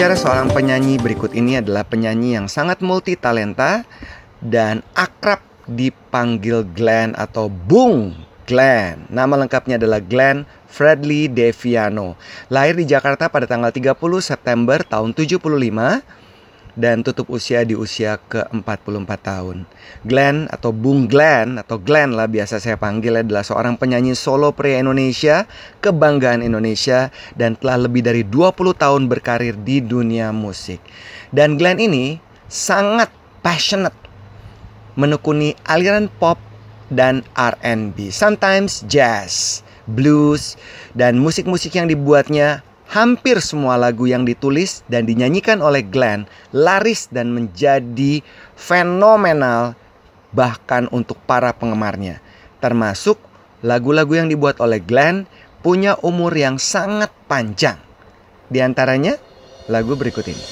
Berbicara seorang penyanyi berikut ini adalah penyanyi yang sangat multi talenta dan akrab dipanggil Glenn atau Bung Glenn. Nama lengkapnya adalah Glenn Fredly Deviano. Lahir di Jakarta pada tanggal 30 September tahun 75 dan tutup usia di usia ke-44 tahun. Glenn atau Bung Glenn atau Glenn lah biasa saya panggil adalah seorang penyanyi solo pria Indonesia, kebanggaan Indonesia dan telah lebih dari 20 tahun berkarir di dunia musik. Dan Glenn ini sangat passionate menekuni aliran pop dan R&B, sometimes jazz, blues, dan musik-musik yang dibuatnya hampir semua lagu yang ditulis dan dinyanyikan oleh Glenn laris dan menjadi fenomenal bahkan untuk para penggemarnya. Termasuk lagu-lagu yang dibuat oleh Glenn punya umur yang sangat panjang. Di antaranya lagu berikut ini.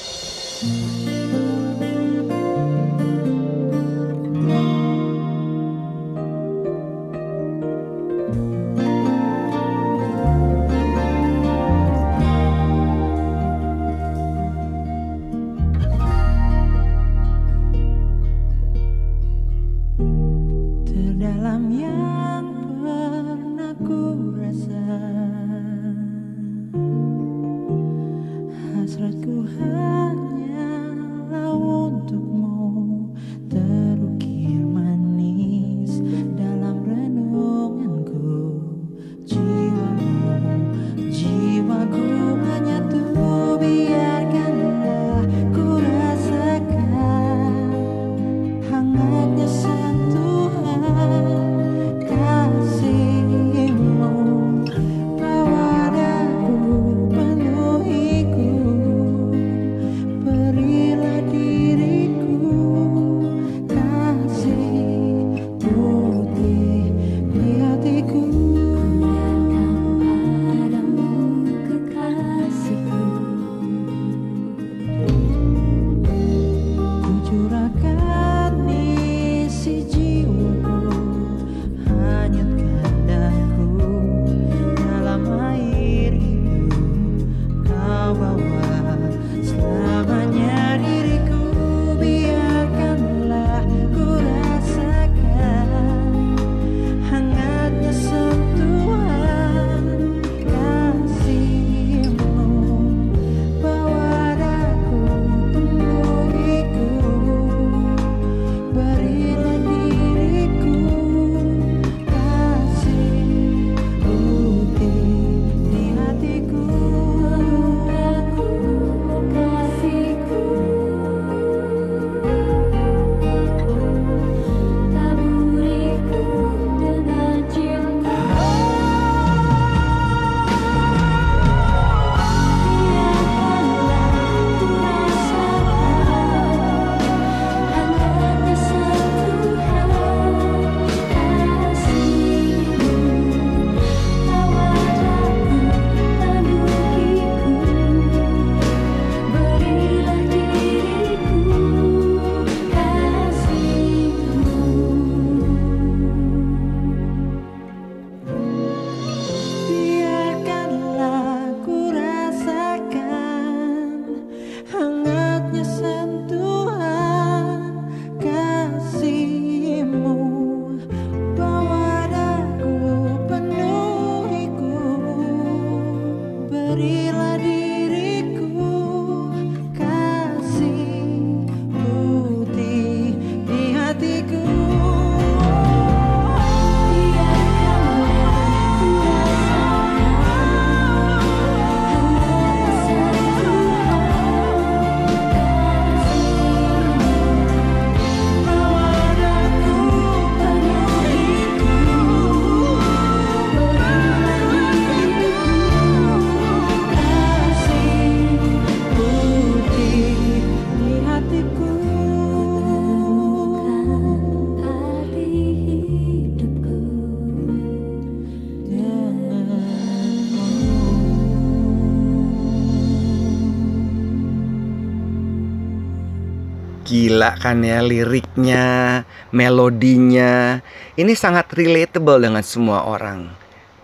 Kan ya liriknya, melodinya. Ini sangat relatable dengan semua orang.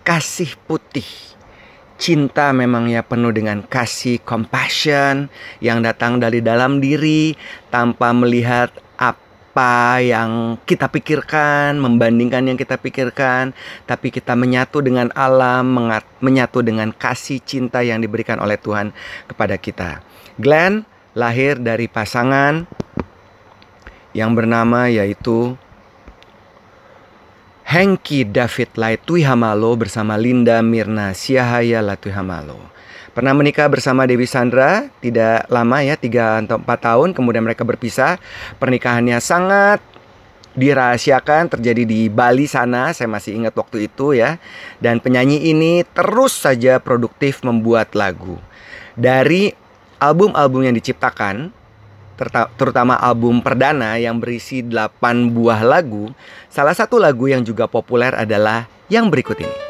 Kasih putih. cinta memang ya penuh dengan kasih compassion yang datang dari dalam diri tanpa melihat apa yang kita pikirkan, membandingkan yang kita pikirkan, tapi kita menyatu dengan alam, menyatu dengan kasih cinta yang diberikan oleh Tuhan kepada kita. Glenn lahir dari pasangan yang bernama yaitu Hengki David Laitui Hamalo bersama Linda Mirna Siahaya Laitui Hamalo. Pernah menikah bersama Dewi Sandra, tidak lama ya, 3 atau 4 tahun, kemudian mereka berpisah. Pernikahannya sangat dirahasiakan terjadi di Bali sana, saya masih ingat waktu itu ya. Dan penyanyi ini terus saja produktif membuat lagu. Dari album-album yang diciptakan, terutama album perdana yang berisi 8 buah lagu, salah satu lagu yang juga populer adalah yang berikut ini.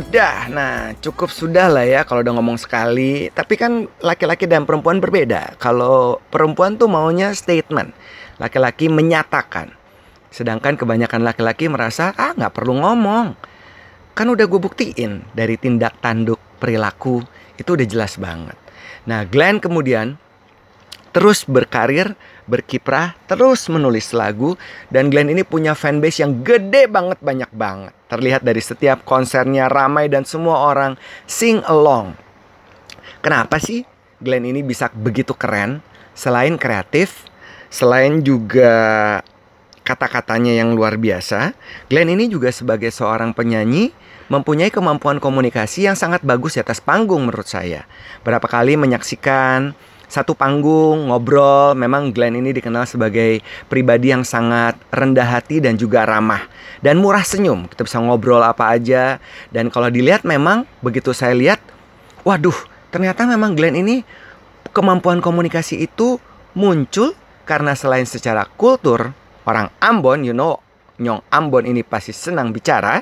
Sudah. Nah, cukup sudah lah ya kalau udah ngomong sekali. Tapi kan laki-laki dan perempuan berbeda. Kalau perempuan tuh maunya statement. Laki-laki menyatakan. Sedangkan kebanyakan laki-laki merasa, ah nggak perlu ngomong. Kan udah gue buktiin dari tindak tanduk perilaku. Itu udah jelas banget. Nah, Glenn kemudian terus berkarir, berkiprah, terus menulis lagu dan Glenn ini punya fanbase yang gede banget, banyak banget. Terlihat dari setiap konsernya ramai dan semua orang sing along. Kenapa sih Glenn ini bisa begitu keren? Selain kreatif, selain juga kata-katanya yang luar biasa, Glenn ini juga sebagai seorang penyanyi mempunyai kemampuan komunikasi yang sangat bagus di atas panggung menurut saya. Berapa kali menyaksikan satu panggung ngobrol. Memang Glenn ini dikenal sebagai pribadi yang sangat rendah hati dan juga ramah dan murah senyum. Kita bisa ngobrol apa aja dan kalau dilihat memang begitu saya lihat, waduh, ternyata memang Glenn ini kemampuan komunikasi itu muncul karena selain secara kultur orang Ambon, you know, Nyong Ambon ini pasti senang bicara,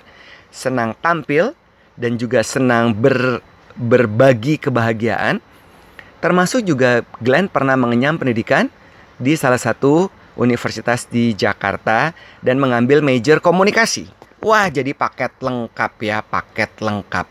senang tampil dan juga senang ber, berbagi kebahagiaan. Termasuk juga Glenn pernah mengenyam pendidikan di salah satu universitas di Jakarta dan mengambil major komunikasi. Wah, jadi paket lengkap ya, paket lengkap.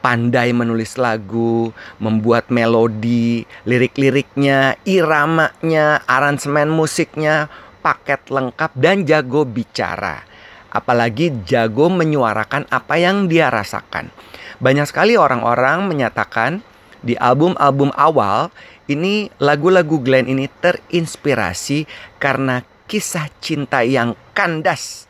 Pandai menulis lagu, membuat melodi, lirik-liriknya, iramanya, aransemen musiknya, paket lengkap dan jago bicara. Apalagi jago menyuarakan apa yang dia rasakan. Banyak sekali orang-orang menyatakan di album-album awal ini lagu-lagu Glenn ini terinspirasi karena kisah cinta yang kandas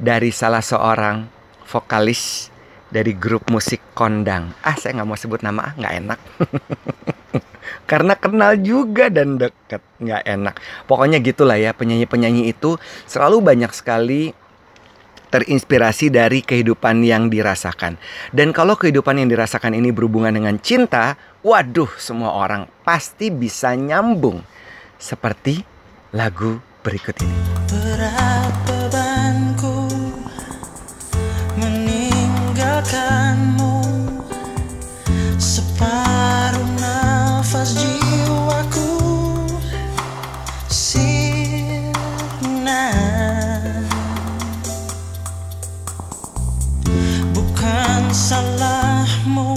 dari salah seorang vokalis dari grup musik kondang. Ah, saya nggak mau sebut nama, ah, nggak enak. Karena kenal juga dan deket, nggak enak. Pokoknya gitulah ya, penyanyi-penyanyi itu selalu banyak sekali terinspirasi dari kehidupan yang dirasakan. Dan kalau kehidupan yang dirasakan ini berhubungan dengan cinta, waduh, semua orang pasti bisa nyambung. Seperti lagu berikut ini. Salahmu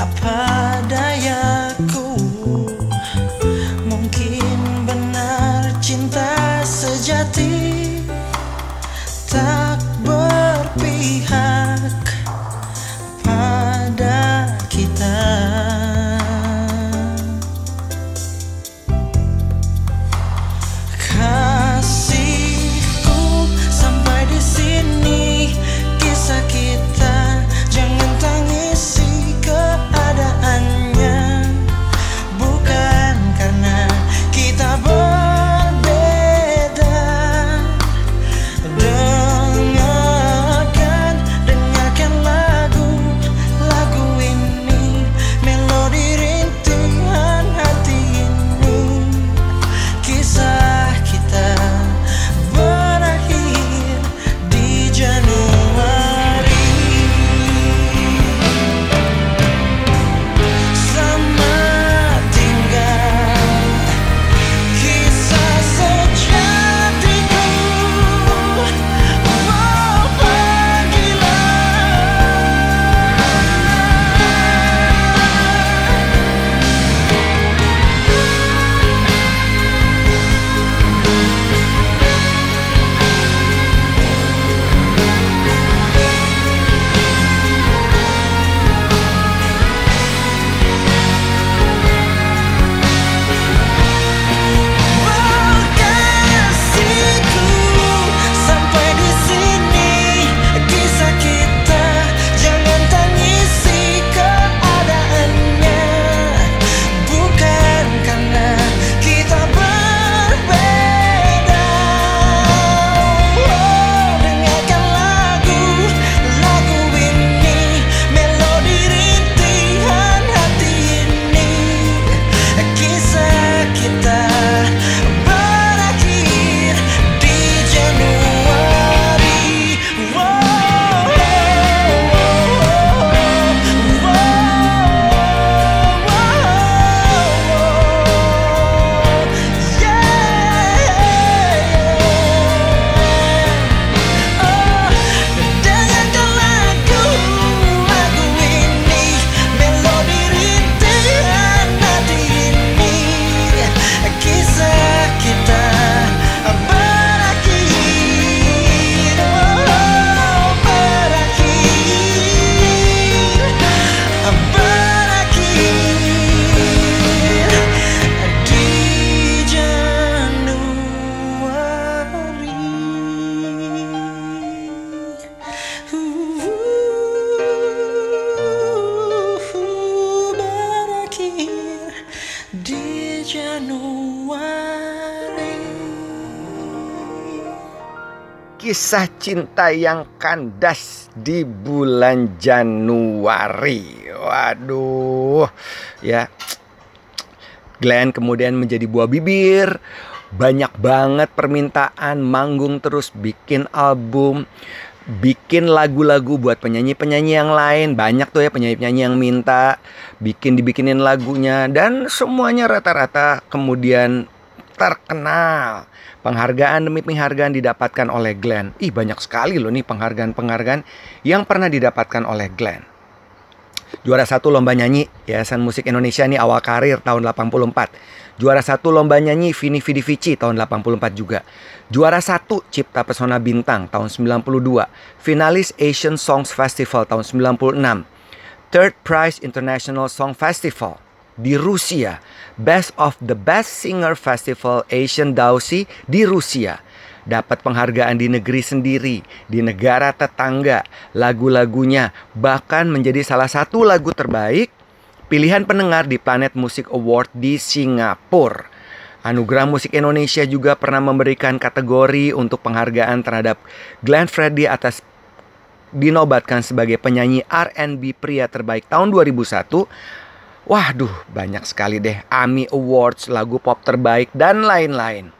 apa dayaku? Mungkin benar cinta sejati kisah cinta yang kandas di bulan Januari. Waduh, ya. Glenn kemudian menjadi buah bibir. Banyak banget permintaan, manggung terus, bikin album, bikin lagu-lagu buat penyanyi-penyanyi yang lain. Banyak tuh ya penyanyi-penyanyi yang minta bikin dibikinin lagunya dan semuanya rata-rata kemudian terkenal. Penghargaan demi penghargaan didapatkan oleh Glenn. Ih banyak sekali loh nih penghargaan-penghargaan yang pernah didapatkan oleh Glenn. Juara satu lomba nyanyi Yayasan Musik Indonesia nih awal karir tahun 84. Juara satu lomba nyanyi Vini Vidi Vici tahun 84 juga. Juara satu Cipta Pesona Bintang tahun 92. Finalis Asian Songs Festival tahun 96. Third Prize International Song Festival di Rusia. Best of the Best Singer Festival Asian Dausi di Rusia. Dapat penghargaan di negeri sendiri, di negara tetangga, lagu-lagunya bahkan menjadi salah satu lagu terbaik pilihan pendengar di Planet Music Award di Singapura. Anugerah Musik Indonesia juga pernah memberikan kategori untuk penghargaan terhadap Glenn Fredly atas dinobatkan sebagai penyanyi R&B pria terbaik tahun 2001 Waduh, banyak sekali deh AMI Awards, lagu pop terbaik, dan lain-lain.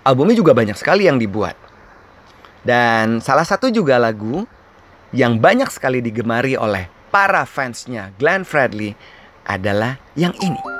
Albumnya juga banyak sekali yang dibuat. Dan salah satu juga lagu yang banyak sekali digemari oleh para fansnya Glenn Fredly adalah yang ini.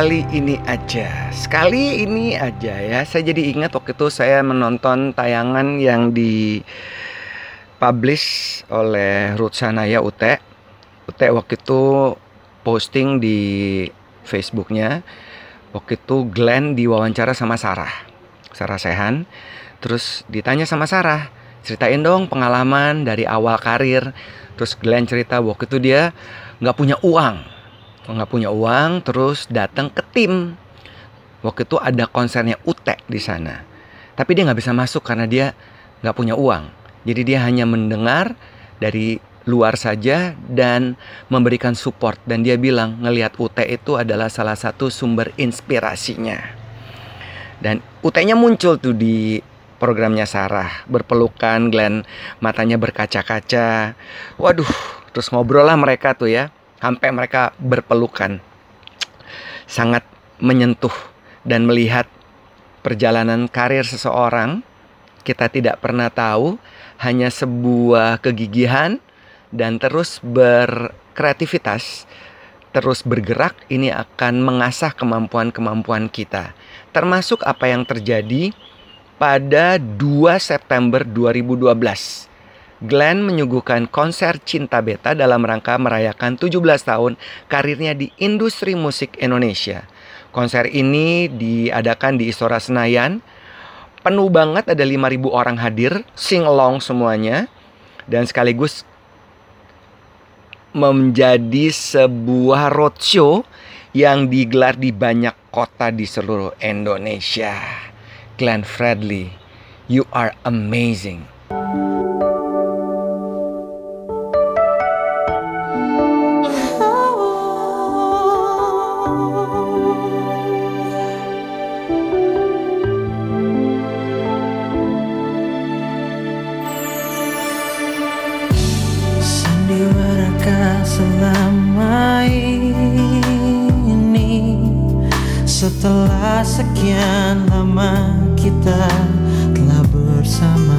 Sekali ini aja. Sekali ini aja ya. Saya jadi ingat waktu itu saya menonton tayangan yang di publish oleh Ruth Sanaya Ute. Ute waktu itu posting di Facebooknya. Waktu itu Glenn diwawancara sama Sarah. Sarah Sehan. Terus ditanya sama Sarah, ceritain dong pengalaman dari awal karir. Terus Glenn cerita waktu itu dia nggak punya uang nggak punya uang terus datang ke tim. Waktu itu ada konsernya Ute di sana. Tapi dia nggak bisa masuk karena dia nggak punya uang. Jadi dia hanya mendengar dari luar saja dan memberikan support. Dan dia bilang ngelihat Ute itu adalah salah satu sumber inspirasinya. Dan Ute-nya muncul tuh di programnya Sarah. Berpelukan Glenn matanya berkaca-kaca. Waduh terus ngobrol lah mereka tuh ya sampai mereka berpelukan. Sangat menyentuh dan melihat perjalanan karir seseorang. Kita tidak pernah tahu hanya sebuah kegigihan dan terus berkreativitas terus bergerak ini akan mengasah kemampuan-kemampuan kita. Termasuk apa yang terjadi pada 2 September 2012 Glenn menyuguhkan konser Cinta Beta dalam rangka merayakan 17 tahun karirnya di industri musik Indonesia. Konser ini diadakan di Istora Senayan. Penuh banget ada 5000 orang hadir, sing along semuanya dan sekaligus menjadi sebuah roadshow yang digelar di banyak kota di seluruh Indonesia. Glenn Fredly, you are amazing. Setelah sekian lama kita telah bersama.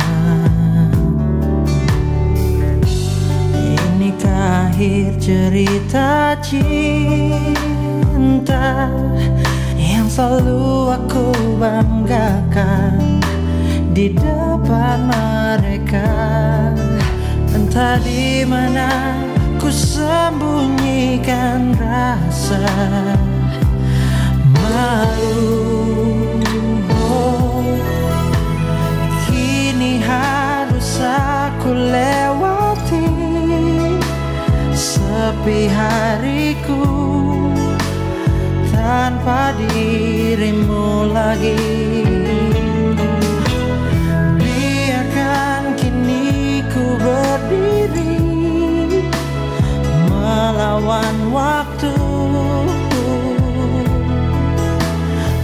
Inikah akhir cerita cinta Yang selalu aku banggakan Di depan mereka? Entah di mana ku sembunyikan rasa Sepi hariku Tanpa dirimu lagi. Biarkan kini ku berdiri Melawan waktu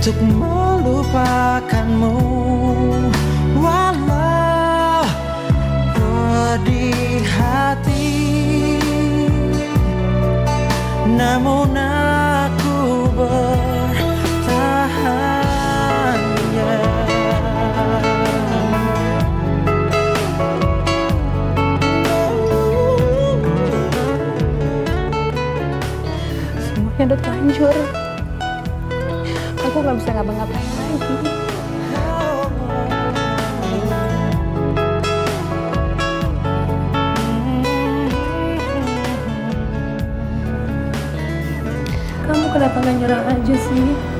untuk melupakanmu. Walau pedih hati namun aku bertahan ya semuanya udah terlanjur aku nggak bisa ngapa-ngapain lagi. Kamu kenapa nggak nyerah aja sih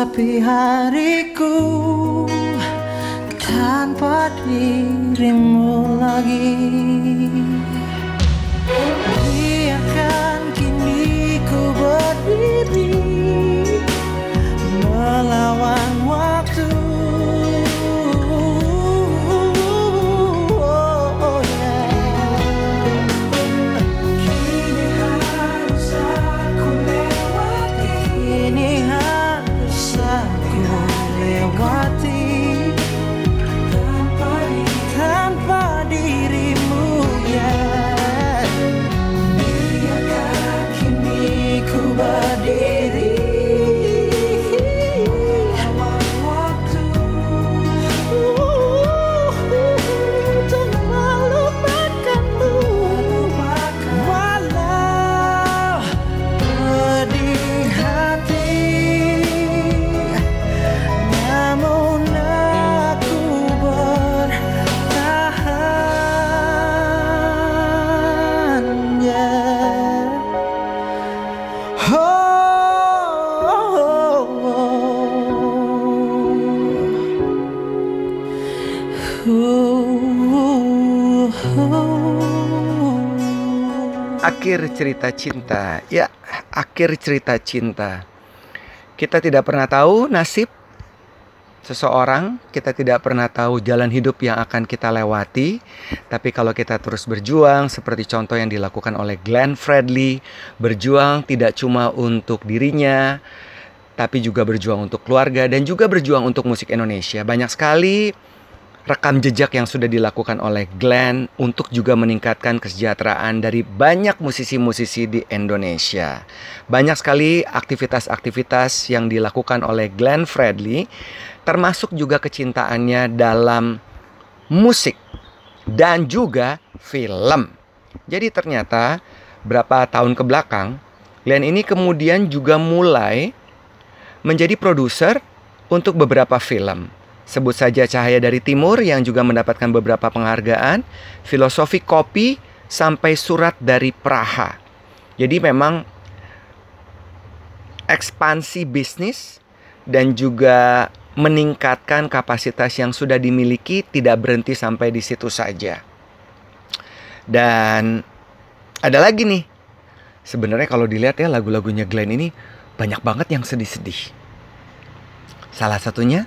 Sepi hariku tanpa dirimu lagi. Biarkan kini ku berdiri Melawan cerita cinta. Ya, akhir cerita cinta. Kita tidak pernah tahu nasib seseorang, kita tidak pernah tahu jalan hidup yang akan kita lewati. Tapi kalau kita terus berjuang, seperti contoh yang dilakukan oleh Glenn Fredly, berjuang tidak cuma untuk dirinya, tapi juga berjuang untuk keluarga dan juga berjuang untuk musik Indonesia. Banyak sekali rekam jejak yang sudah dilakukan oleh Glenn untuk juga meningkatkan kesejahteraan dari banyak musisi-musisi di Indonesia. Banyak sekali aktivitas-aktivitas yang dilakukan oleh Glenn Fredly, termasuk juga kecintaannya dalam musik dan juga film. Jadi ternyata berapa tahun ke belakang, Glenn ini kemudian juga mulai menjadi produser untuk beberapa film. Sebut saja Cahaya dari Timur yang juga mendapatkan beberapa penghargaan, Filosofi Kopi sampai Surat dari Praha. Jadi memang ekspansi bisnis dan juga meningkatkan kapasitas yang sudah dimiliki tidak berhenti sampai di situ saja. Dan ada lagi nih. Sebenarnya kalau dilihat ya lagu-lagunya Glenn ini banyak banget yang sedih-sedih. Salah satunya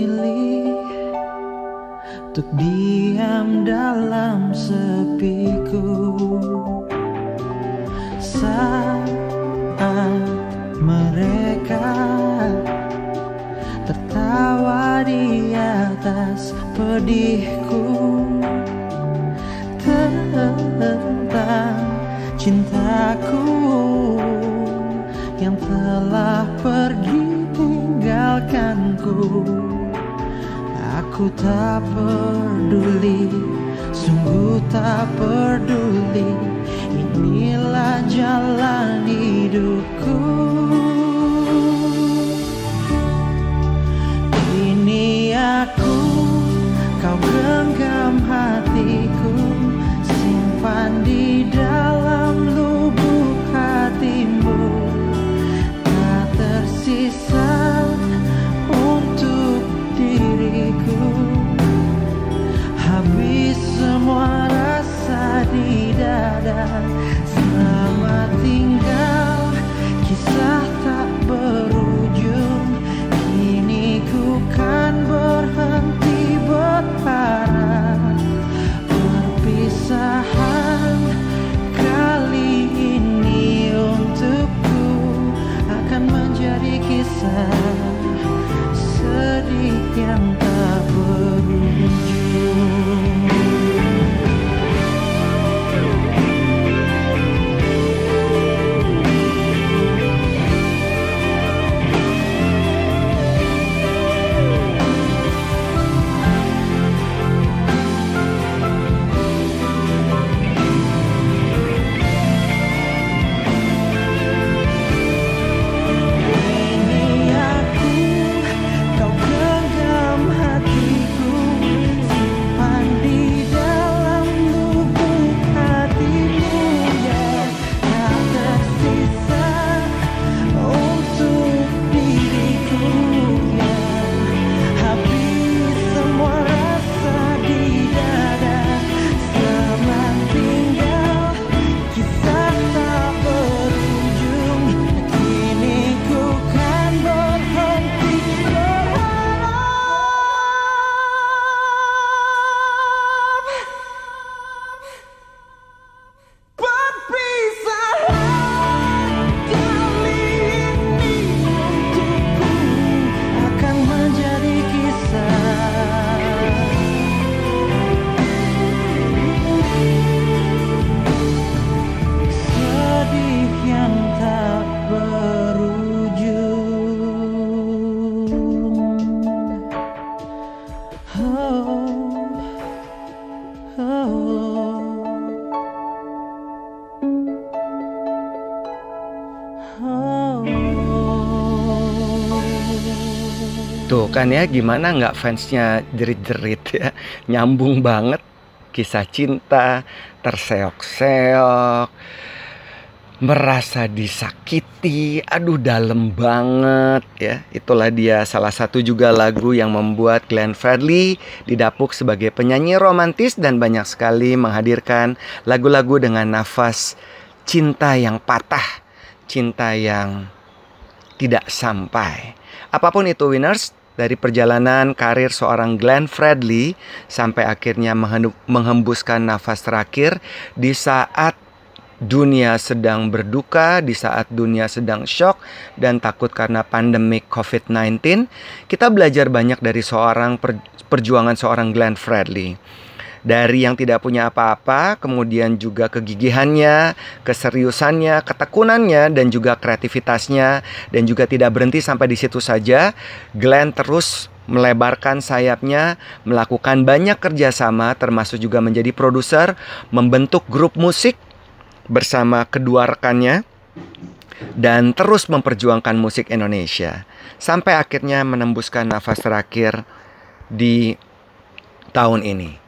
Untuk diam dalam sepiku. Saat mereka Tertawa di atas pedihku. Tentang cintaku Yang telah pergi tinggalkanku Aku tak peduli Sungguh tak peduli Inilah jalan hidupku. Ini aku, kau genggam hatiku Simpan di dalam lubuk hatimu kan ya gimana nggak fansnya jerit-jerit ya? Nyambung banget. Kisah cinta terseok-seok merasa disakiti aduh dalam banget ya. Itulah dia salah satu juga lagu yang membuat Glenn Fredly didapuk sebagai penyanyi romantis dan banyak sekali menghadirkan lagu-lagu dengan nafas cinta yang patah cinta yang tidak sampai. Apa pun itu winners dari perjalanan karir seorang Glenn Fredly sampai akhirnya menghembuskan nafas terakhir di saat dunia sedang berduka, di saat dunia sedang shock dan takut karena pandemik COVID-19, kita belajar banyak dari seorang per, perjuangan seorang Glenn Fredly. Dari yang tidak punya apa-apa, kemudian juga kegigihannya, keseriusannya, ketekunannya, dan juga kreativitasnya, dan juga tidak berhenti sampai di situ saja. Glenn terus melebarkan sayapnya, melakukan banyak kerjasama, termasuk juga menjadi produser, membentuk grup musik bersama kedua rekannya dan terus memperjuangkan musik Indonesia sampai akhirnya menembuskan nafas terakhir di tahun ini.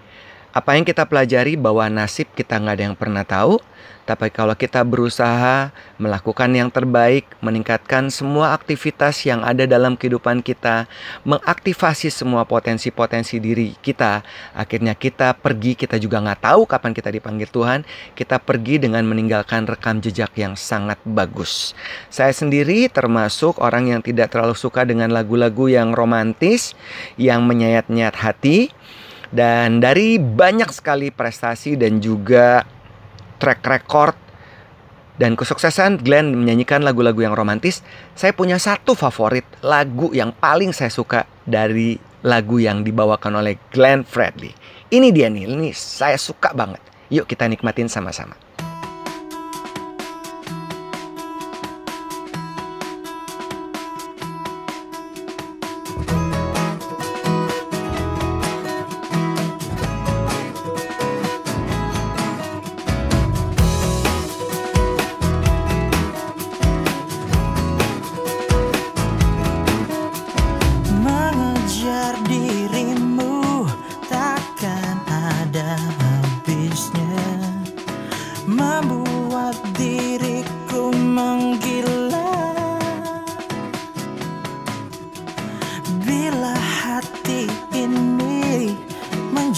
Apa yang kita pelajari bahwa nasib kita nggak ada yang pernah tahu, tapi kalau kita berusaha melakukan yang terbaik, meningkatkan semua aktivitas yang ada dalam kehidupan kita, mengaktifasi semua potensi-potensi diri kita, akhirnya kita pergi, kita juga nggak tahu kapan kita dipanggil Tuhan, kita pergi dengan meninggalkan rekam jejak yang sangat bagus. Saya sendiri termasuk orang yang tidak terlalu suka dengan lagu-lagu yang romantis, yang menyayat-nyayat hati, dan dari banyak sekali prestasi dan juga track record dan kesuksesan Glenn menyanyikan lagu-lagu yang romantis, saya punya satu favorit lagu yang paling saya suka dari lagu yang dibawakan oleh Glenn Fredly. Ini dia nih, ini saya suka banget. Yuk kita nikmatin sama-sama.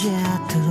Yeah.